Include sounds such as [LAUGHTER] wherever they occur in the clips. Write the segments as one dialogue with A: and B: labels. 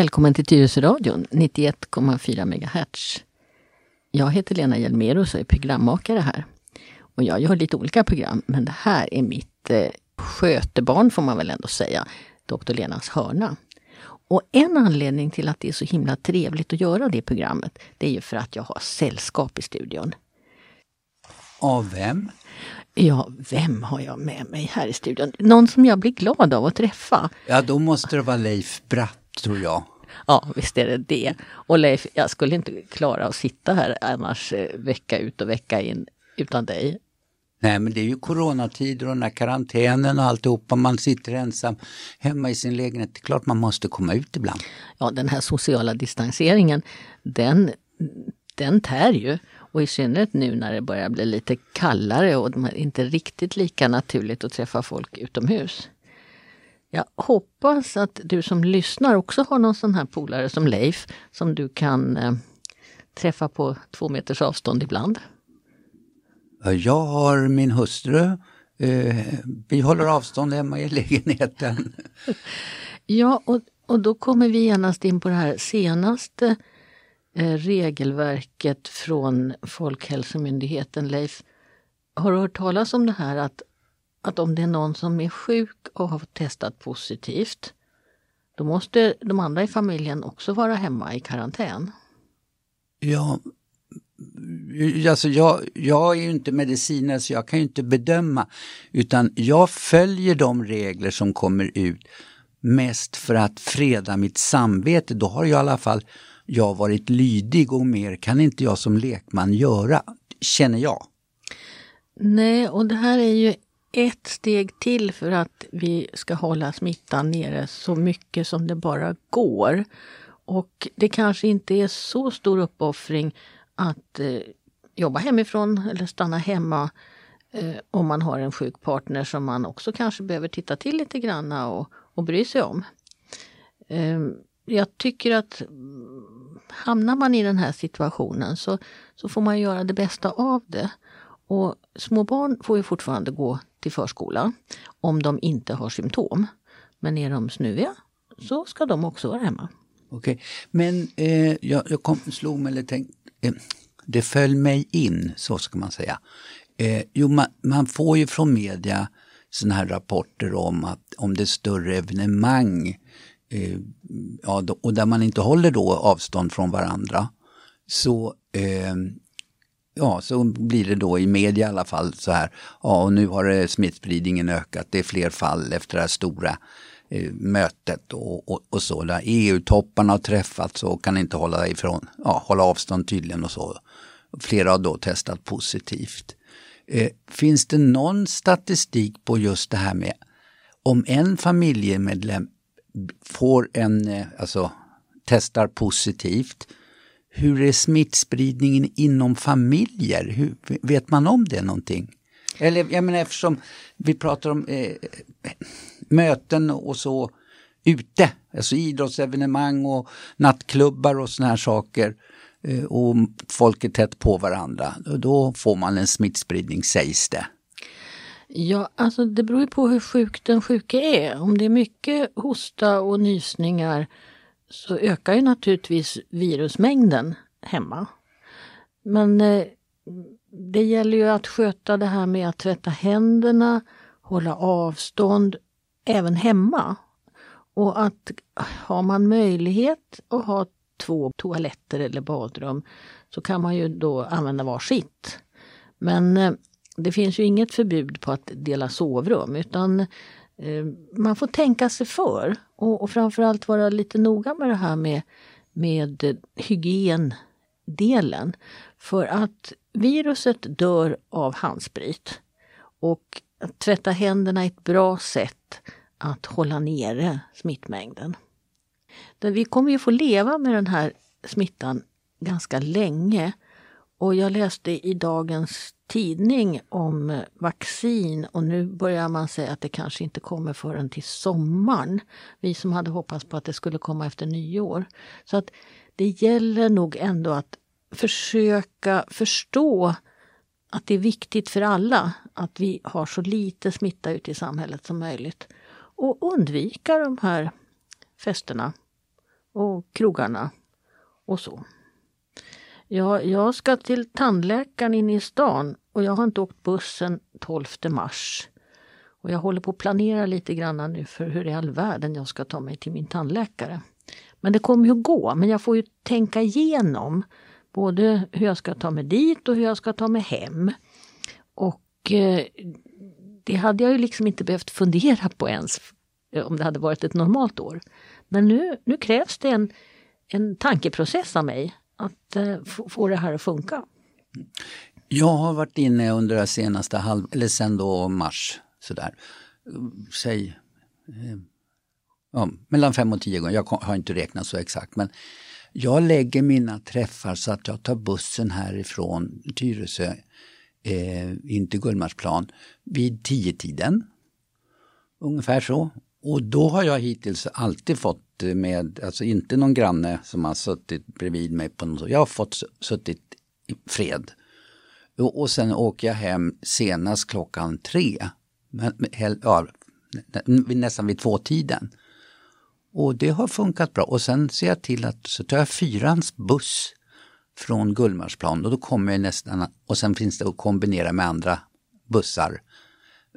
A: Välkommen till Tyresöradion 91,4 MHz. Jag heter Lena Hjelmerus och är programmakare här. Och jag gör lite olika program, men det här är mitt eh, skötebarn får man väl ändå säga, Dr. Lenas hörna. Och en anledning till att det är så himla trevligt att göra det programmet, det är ju för att jag har sällskap i studion.
B: Av vem?
A: Ja, vem har jag med mig här i studion? Någon som jag blir glad av att träffa.
B: Ja, då måste det vara Leif Bratt, tror jag.
A: Ja, visst är det det. Och Leif, jag skulle inte klara att sitta här annars eh, vecka ut och vecka in utan dig.
B: Nej, men det är ju coronatider och den här karantänen och alltihopa. Man sitter ensam hemma i sin lägenhet. Det är klart man måste komma ut ibland.
A: Ja, den här sociala distanseringen, den, den tär ju. Och i synnerhet nu när det börjar bli lite kallare och det är inte riktigt lika naturligt att träffa folk utomhus. Jag hoppas att du som lyssnar också har någon sån här polare som Leif som du kan eh, träffa på två meters avstånd ibland.
B: Jag har min hustru. Eh, vi håller avstånd hemma i [LAUGHS] lägenheten.
A: ja, och, och då kommer vi genast in på det här senaste eh, regelverket från Folkhälsomyndigheten. Leif, har du hört talas om det här att, att om det är någon som är sjuk och har testat positivt, då måste de andra i familjen också vara hemma i karantän?
B: Ja, alltså jag, jag är ju inte medicinare så jag kan ju inte bedöma utan jag följer de regler som kommer ut mest för att freda mitt samvete. Då har jag i alla fall jag varit lydig och mer kan inte jag som lekman göra, känner jag.
A: Nej, och det här är ju ett steg till för att vi ska hålla smittan nere så mycket som det bara går. Och det kanske inte är så stor uppoffring att eh, jobba hemifrån eller stanna hemma eh, om man har en sjuk partner som man också kanske behöver titta till lite granna och, och bry sig om. Eh, jag tycker att mm, hamnar man i den här situationen så, så får man göra det bästa av det. Och små barn får ju fortfarande gå till förskola om de inte har symptom. Men är de snuviga så ska de också vara hemma.
B: Okej, okay. men eh, jag, jag kom, slog mig eller tänkte, eh, det föll mig in, så ska man säga. Eh, jo, man, man, får ju från media sådana här rapporter om att om det är större evenemang eh, ja, då, och där man inte håller då avstånd från varandra så eh, ja, så blir det då i media i alla fall så här, ja och nu har smittspridningen ökat, det är fler fall efter det här stora eh, mötet och, och, och, så. Där EU-topparna har träffats och kan inte hålla ifrån, ja, hålla avstånd tydligen och så. Flera har då testat positivt. Eh, finns det någon statistik på just det här med om en familjemedlem får en, eh, alltså testar positivt, hur är smittspridningen inom familjer? Hur, vet man om det någonting? Eller jag menar eftersom vi pratar om eh, möten och så ute, alltså idrottsevenemang och nattklubbar och såna här saker eh, och folk är tätt på varandra, då får man en smittspridning sägs det.
A: Ja, alltså det beror på hur sjuk den sjuke är. Om det är mycket hosta och nysningar så ökar ju naturligtvis virusmängden hemma. Men eh, det gäller ju att sköta det här med att tvätta händerna, hålla avstånd, även hemma. Och att har man möjlighet att ha två toaletter eller badrum så kan man ju då använda varsitt. Men eh, det finns ju inget förbud på att dela sovrum utan Eh, man får tänka sig för och, och framförallt vara lite noga med det här med, med eh, hygiendelen. För att viruset dör av handsprit. Och att tvätta händerna är ett bra sätt att hålla nere smittmängden. Vi kommer ju få leva med den här smittan ganska länge. Och jag läste i dagens tidning om eh, vaccin och nu börjar man säga att det kanske inte kommer förrän till sommaren. Vi som hade hoppats på att det skulle komma efter nyår. Så att det gäller nog ändå att försöka förstå att det är viktigt för alla att vi har så lite smitta ute i samhället som möjligt. Och undvika de här festerna och krogarna och så. Ja, jag ska till tandläkaren inne i stan och jag har inte åkt bussen 12 mars. Och jag håller på att planera lite grann nu för hur i all världen jag ska ta mig till min tandläkare. Men det kommer ju att gå, men jag får ju tänka igenom både hur jag ska ta mig dit och hur jag ska ta mig hem. Och eh, det hade jag ju liksom inte behövt fundera på ens eh, om det hade varit ett normalt år. Men nu, nu krävs det en, en tankeprocess av mig att eh, få det här att funka.
B: Jag har varit inne under det senaste halv, eller sen då mars, sådär, säg eh, ja, mellan fem och tio gånger, jag har inte räknat så exakt men jag lägger mina träffar så att jag tar bussen härifrån Tyresö eh, in till Gullmarsplan vid tio tiden Ungefär så. Och då har jag hittills alltid fått med, alltså inte någon granne som har suttit bredvid mig på något Jag har fått suttit i fred. Och, och sen åker jag hem senast klockan tre. Men, ja, nästan vid tvåtiden. Och det har funkat bra. Och sen ser jag till att så tar jag fyrans buss från Gullmarsplan och då kommer jag nästan, och sen finns det att kombinera med andra bussar.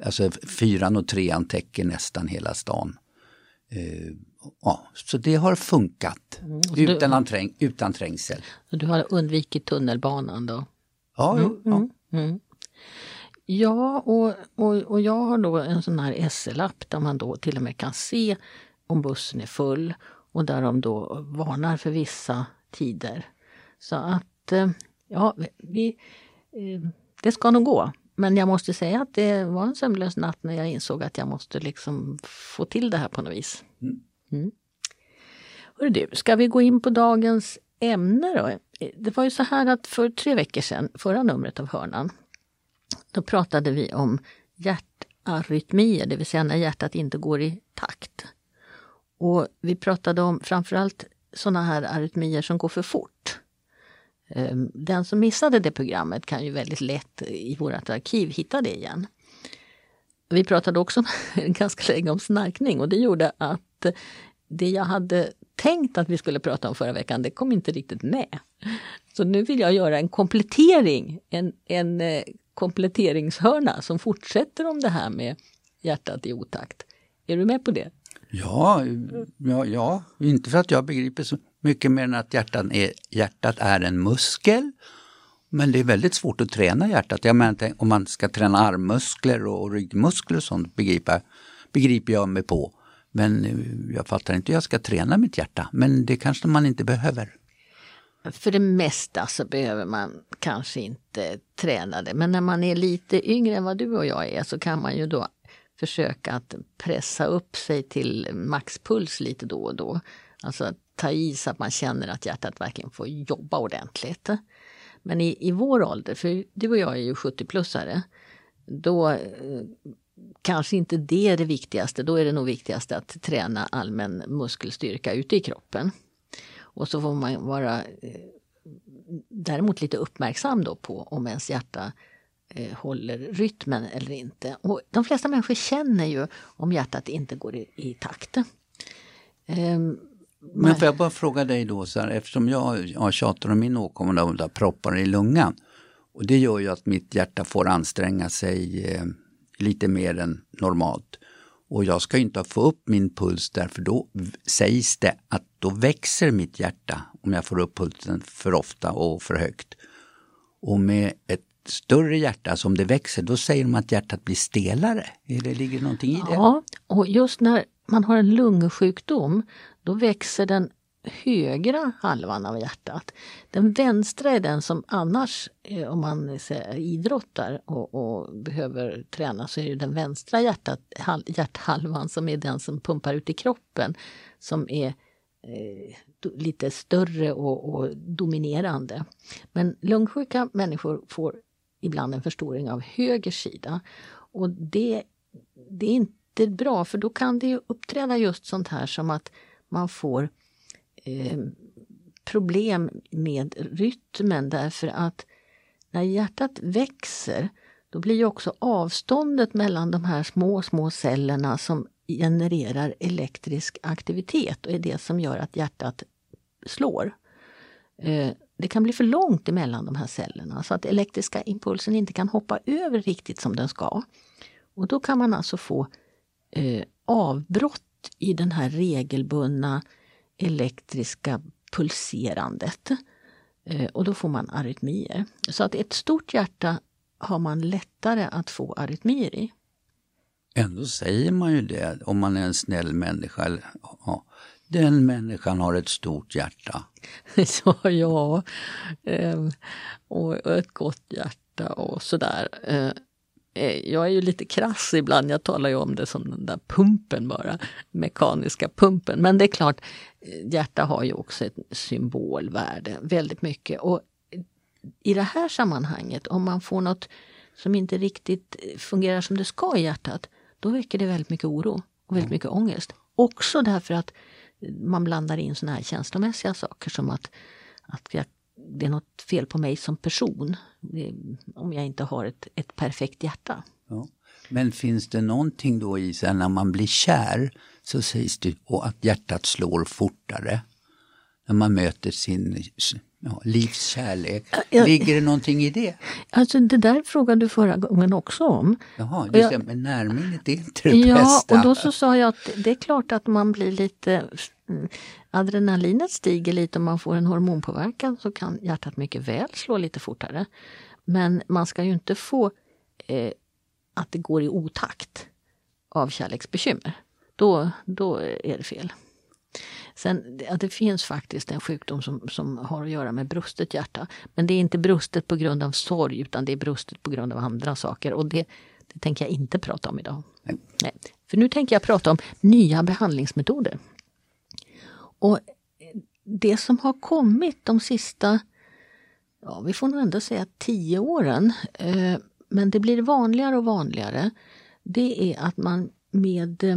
B: Alltså fyran och trean täcker nästan hela stan. Uh, ja, så det har funkat mm, utan, du, utan trängsel.
A: Du har undvikit tunnelbanan då?
B: Ja, mm, ja. Mm,
A: mm. ja och, och, och jag har då en sån här SL-app där man då till och med kan se om bussen är full och där de då varnar för vissa tider. Så att, eh, ja, vi, eh, det ska nog gå. Men jag måste säga att det var en sömnlös natt när jag insåg att jag måste liksom få till det här på något vis. Mm. mm. Hörru du, ska vi gå in på dagens ämne då? Det var ju så här att för tre veckor sedan, förra numret av Hörnan, då pratade vi om hjärtarytmier, det vill säga när hjärtat inte går i takt. Och vi pratade om framförallt sådana här arytmier som går för fort. Ehm, den som missade det programmet kan ju väldigt lätt i vårt arkiv hitta det igen. Vi pratade också [LAUGHS] ganska länge om snarkning och det gjorde att det jag hade tänkt att vi skulle prata om förra veckan, det kom inte riktigt med. Så nu vill jag göra en komplettering, en, en eh, kompletteringshörna som fortsätter om det här med hjärtat i otakt. Är du med på det?
B: Ja, ja, ja, inte för att jag begriper så mycket mer än att hjärtat är, hjärtat är en muskel. Men det är väldigt svårt att träna hjärtat. Jag menar, om man ska träna armmuskler och ryggmuskler och sånt begriper, begriper jag mig på. Men eh, jag fattar inte hur jag ska träna mitt hjärta. Men det kanske man inte behöver.
A: För det mesta så behöver man kanske inte träna det. Men när man är lite yngre än vad du och jag är så kan man ju då försöka att pressa upp sig till maxpuls lite då och då. Alltså att ta i så att man känner att hjärtat verkligen får jobba ordentligt. Men i, i vår ålder, för du och jag är ju 70-plussare, då eh, kanske inte det är det viktigaste. Då är det nog viktigast att träna allmän muskelstyrka ute i kroppen. Och så får man vara eh, däremot lite uppmärksam då på om ens hjärta eh, håller rytmen eller inte. Och de flesta människor känner ju om hjärtat inte går i, i takt.
B: Ehm, men får jag bara fråga dig då, så här, eftersom jag, jag tjatar om min åkomma av proppar i lungan. Och det gör ju att mitt hjärta får anstränga sig eh, lite mer än normalt. Och jag ska inte få upp min puls därför då sägs det att då växer mitt hjärta om jag får upp pulsen för ofta och för högt. Och med ett större hjärta som det växer, då säger de att hjärtat blir stelare. Eller ligger någonting i det?
A: Ja, och just när man har en lungsjukdom, då växer den högra halvan av hjärtat. Den vänstra är den som annars, eh, om man säger, idrottar och, och, behöver träna, så är det den vänstra hjärtat, hjärthalvan som är den som pumpar ut i kroppen, som är eh, lite större och, och, dominerande. Men lungsjuka människor får ibland en förstoring av höger sida. Och det, det är inte jättebra för då kan det uppträda just sånt här som att man får eh, problem med rytmen därför att när hjärtat växer då blir ju också avståndet mellan de här små, små cellerna som genererar elektrisk aktivitet och är det som gör att hjärtat slår. Eh, det kan bli för långt emellan de här cellerna så att elektriska impulsen inte kan hoppa över riktigt som den ska. Och då kan man alltså få eh, avbrott i den här regelbundna elektriska pulserandet. Eh, och då får man arytmier. Så att ett stort hjärta har man lättare att få arytmier i.
B: Ändå säger man ju det om man är en snäll människa. Ja, den människan har ett stort hjärta. [LAUGHS]
A: Så ja, eh, och ett gott hjärta och sådär. Eh, eh, jag är ju lite krass ibland, jag talar ju om det som den där pumpen bara, mekaniska pumpen. Men det är klart, hjärta har ju också ett symbolvärde väldigt mycket. Och i det här sammanhanget, om man får något som inte riktigt fungerar som det ska i hjärtat, då väcker det väldigt mycket oro och väldigt mycket ångest. Också därför att man blandar in såna här känslomässiga saker som att, att jag, det är något fel på mig som person om jag inte har ett, ett perfekt hjärta.
B: Ja. Men finns det någonting då i sig när man blir kär så sägs det att hjärtat slår fortare när man möter sin ja, livs kärlek. Ligger det någonting i det?
A: Alltså det där frågade du förra gången också om.
B: Jaha, just jag, men närminnet är inte det
A: ja,
B: bästa.
A: Ja, och då så sa jag att det är klart att man blir lite mm, Adrenalinet stiger lite om man får en hormonpåverkan så kan hjärtat mycket väl slå lite fortare. Men man ska ju inte få eh, att det går i otakt av kärleksbekymmer. Då, då är det fel. Sen, det finns faktiskt en sjukdom som, som har att göra med brustet hjärta. Men det är inte brustet på grund av sorg utan det är brustet på grund av andra saker. Och det, det tänker jag inte prata om idag. Nej. Nej. För nu tänker jag prata om nya behandlingsmetoder. Och eh, det som har kommit de sista, ja vi får nog ändå säga tio åren, eh, men det blir vanligare och vanligare, det är att man med eh,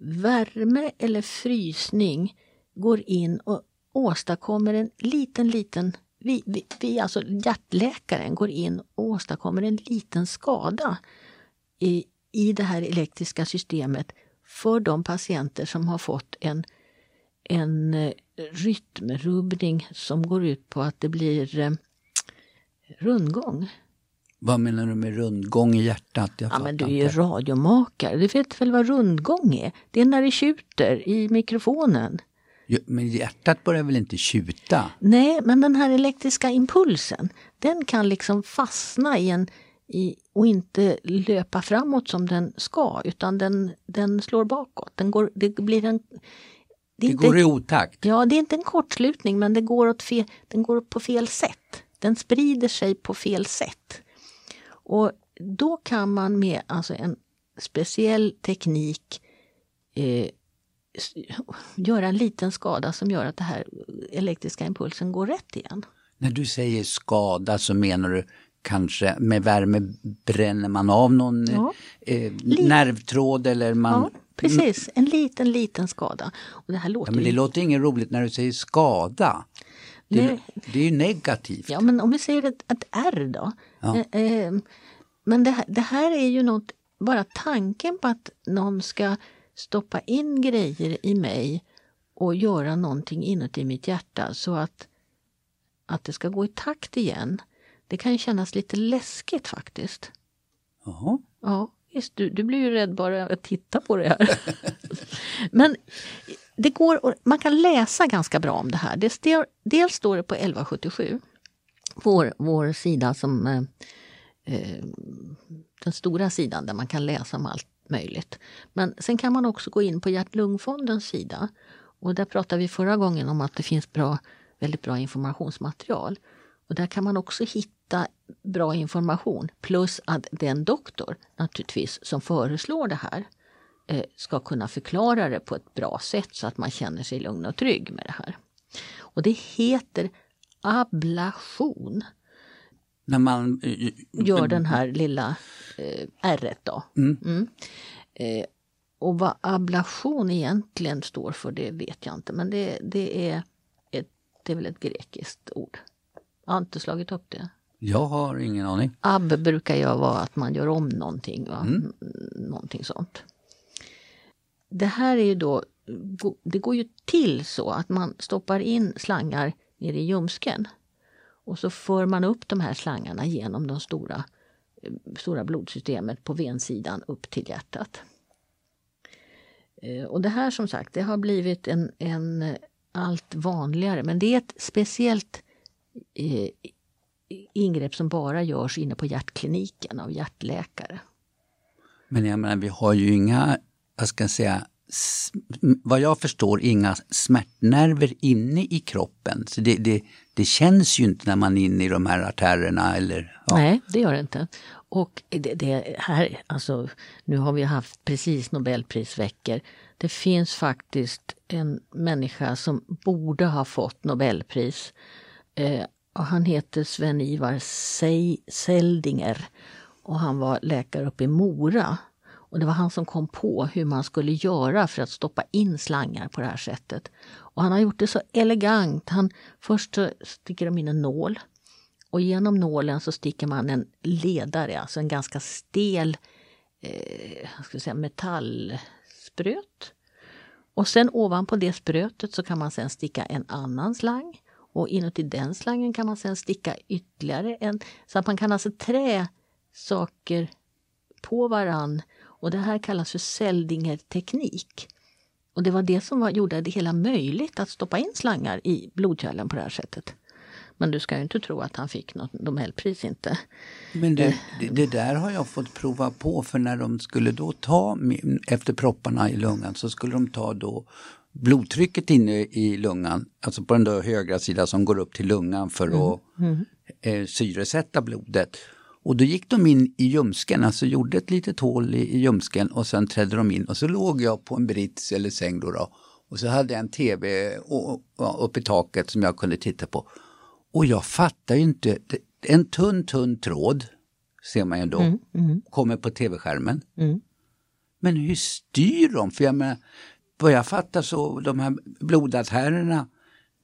A: värme eller frysning går in och åstadkommer en liten, liten vi, vi, vi, alltså hjärtläkaren går in och åstadkommer en liten skada i, i det här elektriska systemet för de patienter som har fått en, en eh, rytmrubbning som går ut på att det blir eh, rundgång.
B: Vad menar du med rundgång i hjärtat?
A: Jag ja, men du är ju radiomakare. Du vet väl vad rundgång är? Det är när det tjuter i mikrofonen.
B: Ja, men hjärtat börjar väl inte tjuta?
A: Nej, men den här elektriska impulsen, den kan liksom fastna i en i, och inte löpa framåt som den ska, utan den, den slår bakåt. Den går, det blir en...
B: Det, det inte, går i otakt?
A: Ja, det är inte en kortslutning, men det går åt fel, den går på fel sätt. Den sprider sig på fel sätt. Och då kan man med alltså en speciell teknik eh, göra en liten skada som gör att den här elektriska impulsen går rätt igen.
B: När du säger skada så menar du kanske med värme bränner man av någon ja. eh, nervtråd eller man... Ja,
A: precis, en liten liten skada. Och det här låter
B: ja, men det låter inget roligt när du säger skada. Det, det är ju negativt.
A: Ja, men om vi säger ett, ett R då. Ja. Eh, eh, men det, det, här är ju något, bara tanken på att någon ska stoppa in grejer i mig och göra någonting inuti mitt hjärta så att, att det ska gå i takt igen. Det kan kännas lite läskigt faktiskt.
B: Jaha.
A: Ja, visst, du, du blir ju rädd bara att titta på det här. [LAUGHS] Men det går, man kan läsa ganska bra om det här. Det stel, dels står det på 1177, vår, vår sida som eh, eh, den stora sidan där man kan läsa om allt möjligt. Men sen kan man också gå in på Hjärt-Lungfondens sida. Och där pratade vi förra gången om att det finns bra, väldigt bra informationsmaterial. Och där kan man också hitta bra information. Plus att den doktor naturligtvis som föreslår det här Eh, ska kunna förklara det på ett bra sätt så att man känner sig lugn och trygg med det här. Och det heter ablation.
B: När man
A: eh, gör den här lilla eh, ärret då. Mm. Mm. Eh, och vad ablation egentligen står för det vet jag inte men det, det, är, ett, det är väl ett grekiskt ord. Jag har inte slagit upp det.
B: Jag har ingen aning.
A: Ab brukar ju vara att man gör om någonting. Va? Mm. Någonting sånt. det här är ju då, det går ju till så att man stoppar in slangar nere i ljumsken. Och så för man upp de här slangarna genom de stora, eh, stora blodsystemet på vensidan upp till hjärtat. Eh, och det här som sagt, det har blivit en, en allt vanligare, men det är ett speciellt eh, ingrepp som bara görs inne på hjärtkliniken av hjärtläkare.
B: Men jag menar, vi har ju inga, vad ska jag säga, vad jag förstår inga smärtnerver inne i kroppen. Så det, det, det känns ju inte när man är inne i de här artärerna. Eller,
A: ja. Nej, det gör det inte. Och det, det, här, alltså, nu har vi haft precis Nobelprisveckor. Det finns faktiskt en människa som borde ha fått Nobelpris. Eh, han heter Sven-Ivar Seldinger och han var läkare uppe i Mora. Och det var han som kom på hur man skulle göra för att stoppa in slangar på det här sättet. Och han har gjort det så elegant. Han, först så sticker de in en nål och genom nålen så sticker man en ledare, alltså en ganska stel eh, ska säga, metallspröt. Och sen ovanpå det sprötet så kan man sen sticka en annan slang. Och inuti den slangen kan man sen sticka ytterligare en. Så att man kan alltså trä saker på varann. Och det här kallas för Seldinger-teknik. Och det var det som var, gjorde det hela möjligt att stoppa in slangar i blodkärlen på det här sättet. Men du ska ju inte tro att han fick något Nobelpris inte.
B: Men det, det, det, där har jag fått prova på för när de skulle då ta efter propparna i lungan så skulle de ta då blodtrycket inne i lungan, alltså på den där högra sidan som går upp till lungan för mm. att mm. Eh, syresätta blodet. Och då gick de in i ljumsken, alltså gjorde ett litet hål i, i ljumsken och sen trädde de in och så låg jag på en brits eller säng då, då och så hade jag en tv uppe i taket som jag kunde titta på. Och jag fattar ju inte, en tunn tunn tråd ser man ju då, mm, mm. kommer på tv-skärmen. Mm. Men hur styr de? För jag menar, vad jag fattar så de här blodartärerna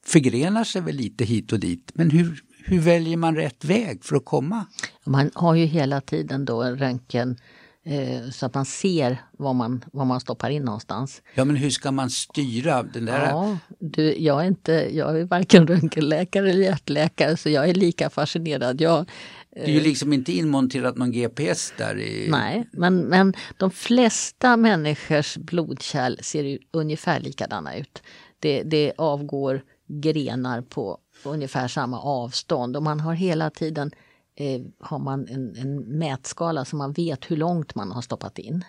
B: förgrenar sig väl lite hit och dit. Men hur, hur väljer man rätt väg för att komma?
A: Man har ju hela tiden då en röntgen eh, så att man ser vad man, vad man stoppar in någonstans.
B: Ja men hur ska man styra den där?
A: Ja, du, jag, är inte, jag är varken röntgenläkare eller hjärtläkare så jag är lika fascinerad. Jag,
B: det är ju liksom inte inmonterat någon GPS där. I...
A: Nej, men, men de flesta människors blodkärl ser ungefär likadana ut. Det, det avgår grenar på ungefär samma avstånd och man har hela tiden eh, har man en, en mätskala så man vet hur långt man har stoppat in.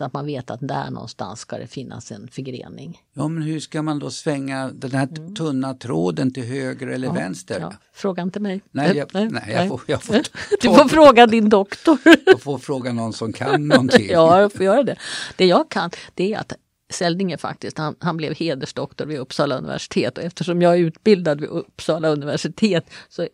A: Så att man vet att där någonstans ska det finnas en förgrening.
B: Ja men hur ska man då svänga den här mm. tunna tråden till höger eller ja, vänster? Ja.
A: Fråga inte mig.
B: Nej, jag, nej, nej, jag får, jag får [LAUGHS]
A: du får fråga din doktor. [LAUGHS]
B: jag får fråga någon som kan någonting. [LAUGHS]
A: ja, jag får göra det. Det jag kan det är att Seldinger faktiskt, han, han blev hedersdoktor vid Uppsala universitet och eftersom jag är utbildad vid Uppsala universitet så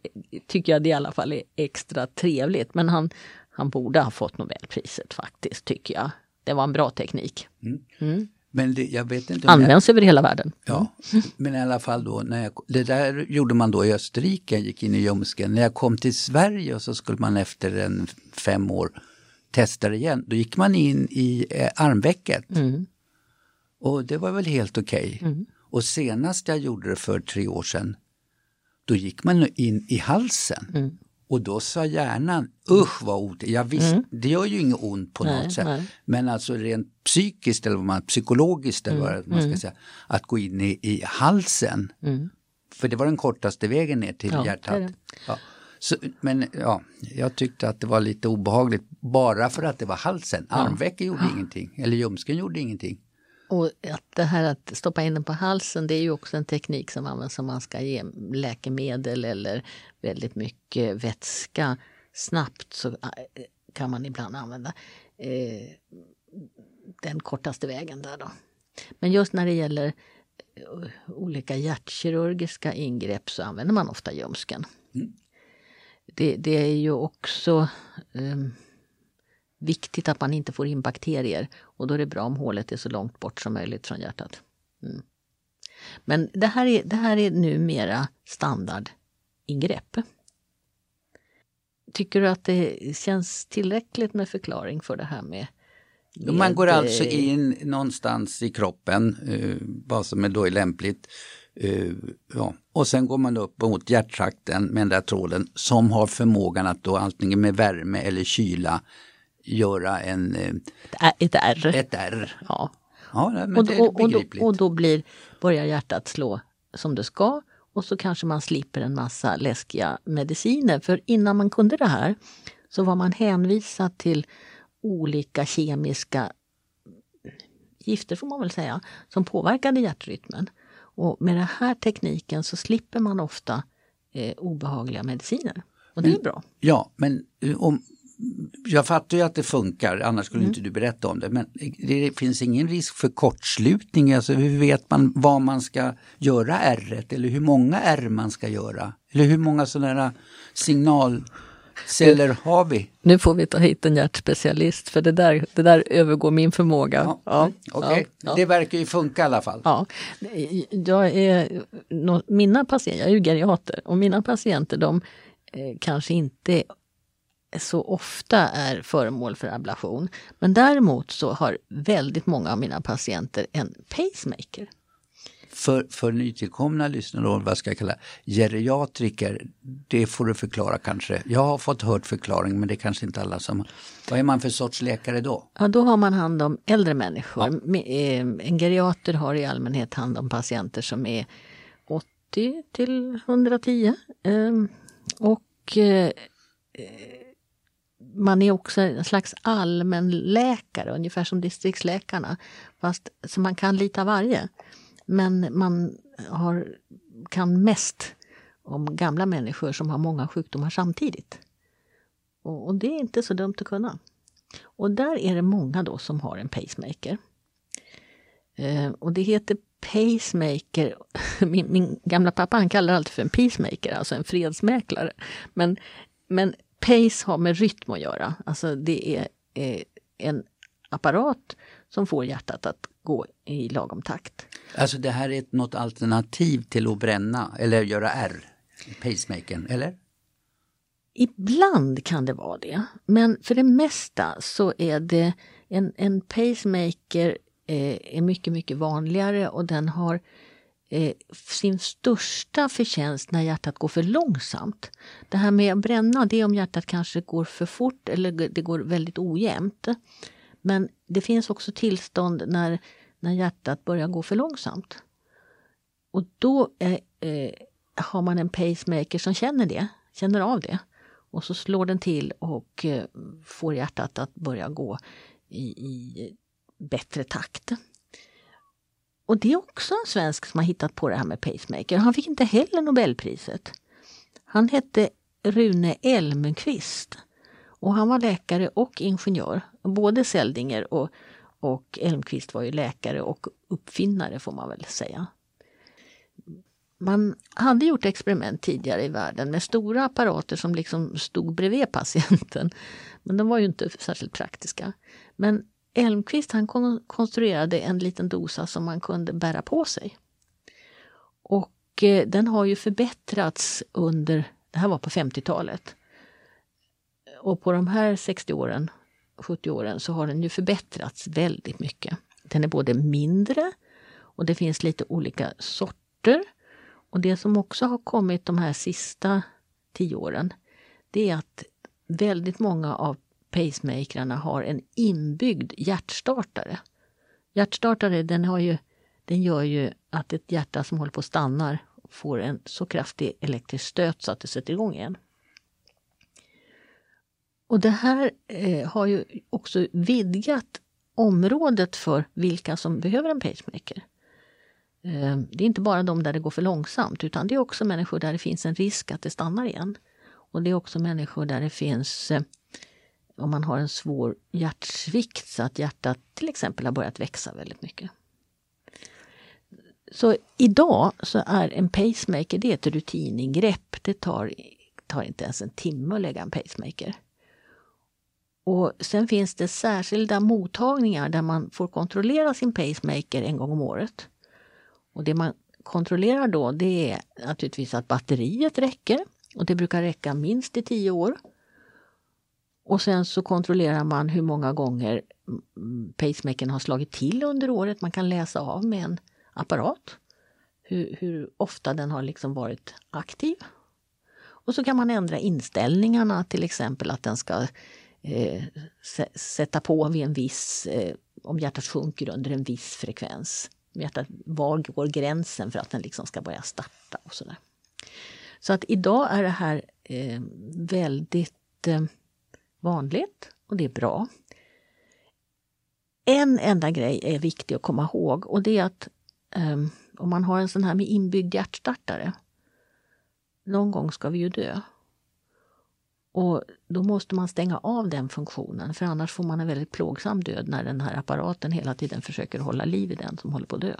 A: tycker jag det i alla fall är extra trevligt. Men han, han borde ha fått Nobelpriset faktiskt, tycker jag. Det var en bra teknik. Mm.
B: Mm. Men det, jag vet inte
A: Används jag... över hela världen.
B: Ja, men i alla fall då, när jag, det där gjorde man då i Österrike, jag gick in i ljumsken. När jag kom till Sverige och så skulle man efter en fem år testa det igen, då gick man in i eh, armvecket. Mm. Och det var väl helt okej. Okay. Mm. Och senast jag gjorde det för tre år sedan, då gick man in i halsen. Mm. Och då sa hjärnan, usch vad ont, jag visst, mm. det gör ju inget ont på nej, något sätt. Nej. Men alltså rent psykiskt eller vad man, psykologiskt eller vad mm. man ska mm. säga, att gå in i, i halsen. Mm. För det var den kortaste vägen ner till ja, hjärtat. Det det. Ja. Så, men ja, jag tyckte att det var lite obehagligt bara för att det var halsen. Ja. Armvecken gjorde ingenting, eller ljumsken gjorde ingenting.
A: Och att det här att stoppa in den på halsen det är ju också en teknik som används om man ska ge läkemedel eller väldigt mycket vätska snabbt så äh, kan man ibland använda eh, den kortaste vägen där då. Men just när det gäller eh, olika hjärtkirurgiska ingrepp så använder man ofta ljumsken. Mm. Det, det, är ju också um, viktigt att man inte får in bakterier och då är det bra om hålet är så långt bort som möjligt från hjärtat. Mm. Men det här, är, det här är numera standardingrepp. Tycker du att det känns tillräckligt med förklaring för det här med
B: Man går alltså
A: eh,
B: in någonstans i kroppen, eh, vad som är då är lämpligt. Eh, ja. Och sen går man upp mot hjärttrakten med den där tråden som har förmågan att då antingen med värme eller kyla göra en,
A: Ett R.
B: ett R.
A: Ja.
B: Ja, men
A: Och,
B: det
A: då-
B: är
A: och, och, då, och då blir, börjar hjärtat slå som det ska och så kanske man slipper en massa läskiga mediciner. För innan man kunde det här så var man hänvisad till olika kemiska gifter får man väl säga, som påverkade hjärtrytmen. Och med den här tekniken så slipper man ofta eh, obehagliga mediciner. Och det är bra.
B: Ja, men eh, om, jag fattar ju att det funkar, annars
A: Mm.
B: skulle inte du berätta om det. Men det finns ingen risk för kortslutning, alltså hur vet man vad man ska göra R eller hur många R man ska göra? Eller hur många sådana här signalceller har vi?
A: Nu får vi ta hit en hjärtspecialist för det där, det där övergår min förmåga.
B: Ja,
A: Ja,
B: Okej,
A: ja,
B: det verkar ju funka i alla fall.
A: Ja, jag är, mina patienter, jag är ju geriater och mina patienter de eh, kanske inte så ofta är föremål för ablation. Men däremot så har väldigt många av mina patienter en pacemaker.
B: För, för nytillkomna lyssnare, vad ska jag kalla geriatriker, det får du förklara kanske. Jag har fått hört förklaring men det är kanske inte alla som... Vad är man för sorts läkare då?
A: Ja, då har man hand om äldre människor. Me- eh, En geriater har i allmänhet hand om patienter som är 80 till 110. Ehm, Och eh, man är också en slags allmänläkare, ungefär som distriktsläkarna. Fast så man kan lite av varje. Men man har, kan mest om gamla människor som har många sjukdomar samtidigt. Och, och det är inte så dumt att kunna. Och där är det många då som har en pacemaker. Eh, och det heter pacemaker. [LAUGHS] Min, min gamla pappa han kallar det alltid för en peacemaker, alltså en fredsmäklare. Men, men pace har med rytm att göra. Alltså det är eh, en apparat som får hjärtat att gå i lagom takt.
B: Alltså det här är ett, något alternativ till att bränna eller göra R, pacemakern, eller?
A: Ibland kan det vara det, men för det mesta så är det en, en pacemaker eh, är mycket, mycket vanligare och den har eh, sin största förtjänst när hjärtat går för långsamt. Det här med att bränna, det är om hjärtat kanske går för fort eller det går väldigt ojämnt. Men det finns också tillstånd när, när hjärtat börjar gå för långsamt. Och då är, eh, har man en pacemaker som känner det, känner av det. Och så slår den till och eh, får hjärtat att börja gå i, i bättre takt. Och det är också en svensk som har hittat på det här med pacemaker. Han fick inte heller Nobelpriset. Han hette Rune Elmqvist. Och han var läkare och ingenjör. Både Seldinger och, och Elmqvist var ju läkare och uppfinnare får man väl säga. Man hade gjort experiment tidigare i världen med stora apparater som liksom stod bredvid patienten. Men de var ju inte särskilt praktiska. Men Elmqvist han konstruerade en liten dosa som man kunde bära på sig. Och eh, den har ju förbättrats under, det här var på 50-talet. Och på de här 60 åren, 70 åren så har den ju förbättrats väldigt mycket. Den är både mindre och det finns lite olika sorter. Och det som också har kommit de här sista tio åren, det är att väldigt många av pacemakrarna har en inbyggd hjärtstartare. Hjärtstartare den, har ju, den gör ju att ett hjärta som håller på att stanna får en så kraftig elektrisk stöt så att det sätter igång igen. Och det här eh, har ju också vidgat området för vilka som behöver en pacemaker. Eh, det är inte bara de där det går för långsamt utan det är också människor där det finns en risk att det stannar igen. Och det är också människor där det finns eh, om man har en svår hjärtsvikt så att hjärtat till exempel har börjat växa väldigt mycket. Så idag så är en pacemaker det är ett rutiningrepp. Det tar, tar inte ens en timme att lägga en pacemaker. Och sen finns det särskilda mottagningar där man får kontrollera sin pacemaker en gång om året. Och det man kontrollerar då det är naturligtvis att batteriet räcker och det brukar räcka minst i tio år. Och sen så kontrollerar man hur många gånger pacemakern har slagit till under året. Man kan läsa av med en apparat hur, hur ofta den har liksom varit aktiv. Och så kan man ändra inställningarna, till exempel att den ska eh, sätta på vid en viss, eh, om hjärtat sjunker under en viss frekvens. Hjärtat, var går gränsen för att den liksom ska börja starta och sådär. Så att idag är det här eh, väldigt eh, vanligt och det är bra. En enda grej är viktig att komma ihåg och det är att um, om man har en sån här med inbyggd hjärtstartare, någon gång ska vi ju dö. Och då måste man stänga av den funktionen för annars får man en väldigt plågsam död när den här apparaten hela tiden försöker hålla liv i den som håller på att dö.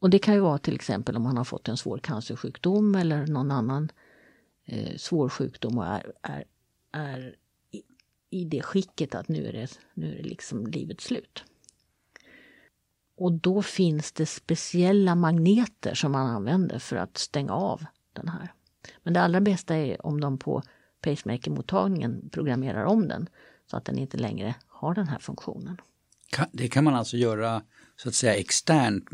A: Och det kan ju vara till exempel om man har fått en svår cancersjukdom eller någon annan eh, svår sjukdom och är, är, är i, i det skicket att nu är det, nu är det liksom livets slut. Och då finns det speciella magneter som man använder för att stänga av den här. Men det allra bästa är om de på pacemaker-mottagningen programmerar om den så att den inte längre har den här funktionen.
B: Det kan man alltså göra så att säga externt.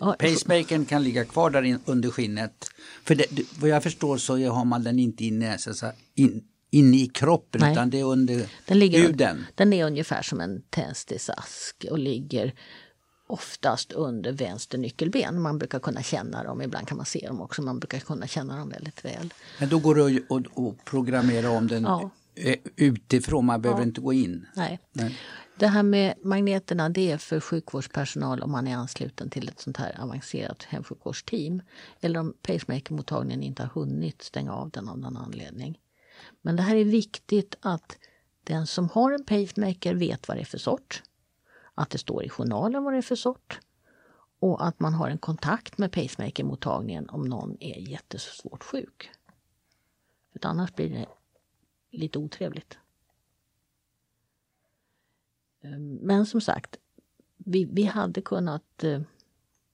B: Eh, pacemakern kan ligga kvar där under skinnet. För det, vad jag förstår så har man den inte inne, så in, inne i kroppen Nej. utan det är under
A: den ligger,
B: huden.
A: Den är ungefär som en tändsticksask och ligger oftast under vänster nyckelben. Man brukar kunna känna dem, ibland kan man se dem också, man brukar kunna känna dem väldigt väl.
B: Men då går det att, programmera om den ja. utifrån, man behöver ja. inte gå in?
A: Nej. Nej. Det här med magneterna det är för sjukvårdspersonal om man är ansluten till ett sånt här avancerat hemsjukvårdsteam. Eller om pacemaker-mottagningen inte har hunnit stänga av den av någon anledning. Men det här är viktigt att den som har en pacemaker vet vad det är för sort att det står i journalen vad det är för sort och att man har en kontakt med pacemakermottagningen om någon är jättesvårt sjuk. För annars blir det lite otrevligt. Men som sagt, vi, vi, hade kunnat eh,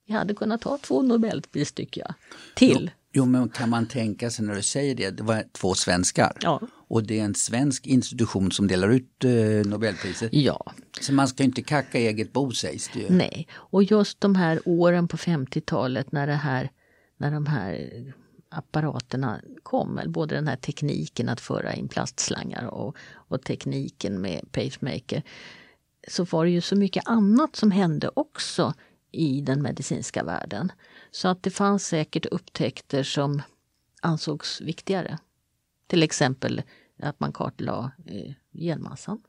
A: vi hade kunnat ha två Nobelpris tycker jag, till.
B: Jo, men kan man tänka sig när du säger det, det var två svenskar.
A: Ja.
B: Och det är en svensk institution som delar ut eh, Nobelpriset.
A: Ja.
B: Så man ska inte kacka eget bo sägs det ju.
A: Nej, och just de här åren på 50-talet när det här, när de här apparaterna kom, både den här tekniken att föra in plastslangar och, och tekniken med pacemaker, så var det ju så mycket annat som hände också i den medicinska världen. Så att det fanns säkert upptäckter som ansågs viktigare. Till exempel att man kartlade eh, genmassan.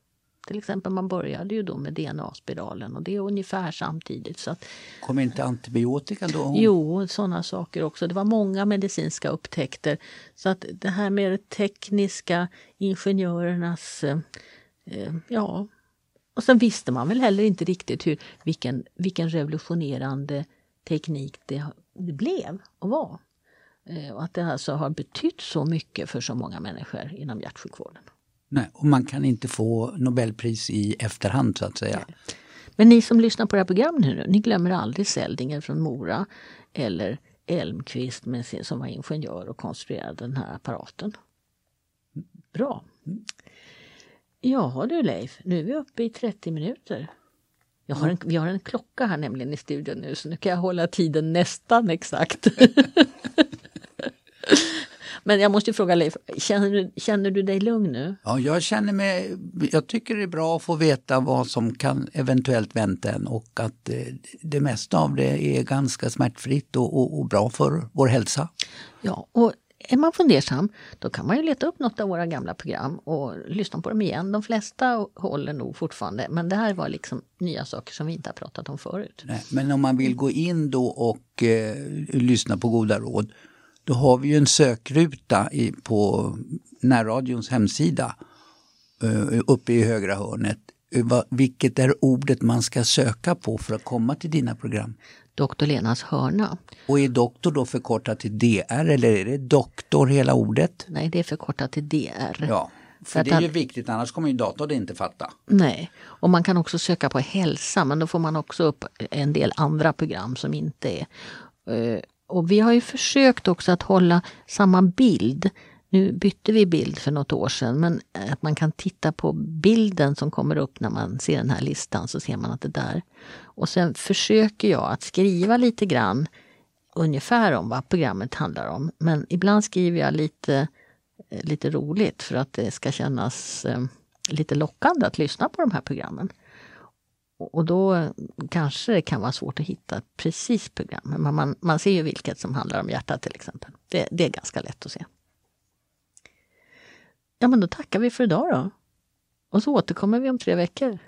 A: Till exempel man började ju då med DNA-spiralen och det är ungefär samtidigt. Så att,
B: Kom inte antibiotika då?
A: Jo, sådana saker också. Det var många medicinska upptäckter. Så att det här med det tekniska, ingenjörernas, eh, eh ja. Och sen visste man väl heller inte riktigt hur, vilken, vilken revolutionerande teknik det, det blev och var. Eh, och att det alltså har betytt så mycket för så många människor inom hjärtsjukvården.
B: Nej, och man kan inte få Nobelpris i efterhand så att säga. Nej.
A: Men ni som lyssnar på det här programmet nu, ni glömmer aldrig Seldinger från Mora eller Elmqvist med sin, som var ingenjör och konstruerade den här apparaten. Bra. Ja du Leif, nu är vi uppe i 30 minuter. Jag har en, vi har en klocka här nämligen i studion nu så nu kan jag hålla tiden nästan exakt. [LAUGHS] Men jag måste fråga Leif, känner du, känner du dig lugn nu?
B: Ja, jag känner mig, jag tycker det är bra att få veta vad som kan eventuellt vänta en och att det mesta av det är ganska smärtfritt och, och, och bra för vår hälsa.
A: Ja, och är man fundersam, då kan man ju leta upp något av våra gamla program och lyssna på dem igen. De flesta håller nog fortfarande, men det här var liksom nya saker som vi inte har pratat om förut.
B: Nej, men om man vill gå in då och eh, lyssna på goda råd, då har vi ju en sökruta i, på närradions hemsida eh, uppe i högra hörnet. Eh, vilket är ordet man ska söka på för att komma till dina program?
A: Doktor Lenas hörna.
B: Och är doktor då förkortat till DR eller är det doktor hela ordet?
A: Nej, det är förkortat till DR.
B: Ja, för, det är ju viktigt annars kommer ju datorn inte fatta.
A: Nej, och man kan också söka på hälsa men då får man också upp en del andra program som inte är. Eh, och vi har ju försökt också att hålla samma bild nu bytte vi bild för något år sedan men att man kan titta på bilden som kommer upp när man ser den här listan så ser man att det är där. Och sen försöker jag att skriva lite grann ungefär om vad programmet handlar om. Men ibland skriver jag lite, eh, lite roligt för att det ska kännas eh, lite lockande att lyssna på de här programmen. Och då kanske det kan vara svårt att hitta precis program. Men man, man ser ju vilket som handlar om hjärtat till exempel. Det, det är ganska lätt att se. Ja men då tackar vi för idag då. Och så återkommer vi om tre veckor.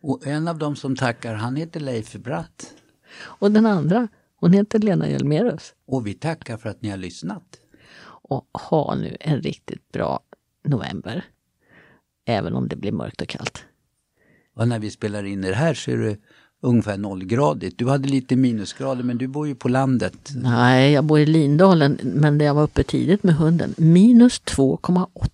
B: Och en av dem som tackar, han heter Leif Bratt.
A: Och den andra, hon heter Lena Hjelmerus.
B: Och vi tackar för att ni har lyssnat.
A: Och ha nu en riktigt bra november. Även om det blir mörkt och kallt.
B: Och när vi spelar in det här så är det ungefär nollgradigt. Du hade lite minusgrader men du bor ju på landet.
A: Nej, jag bor i Lindalen men jag var uppe tidigt med hunden. Minus 2,8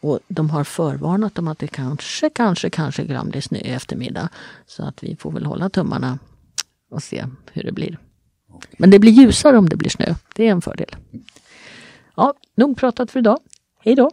A: och de har förvarnat om att det kanske, kanske, kanske kan bli snö i eftermiddag. Så att vi får väl hålla tummarna och se hur det blir. Men det blir ljusare om det blir snö. Det är en fördel. Ja, nog pratat för idag. Hej då!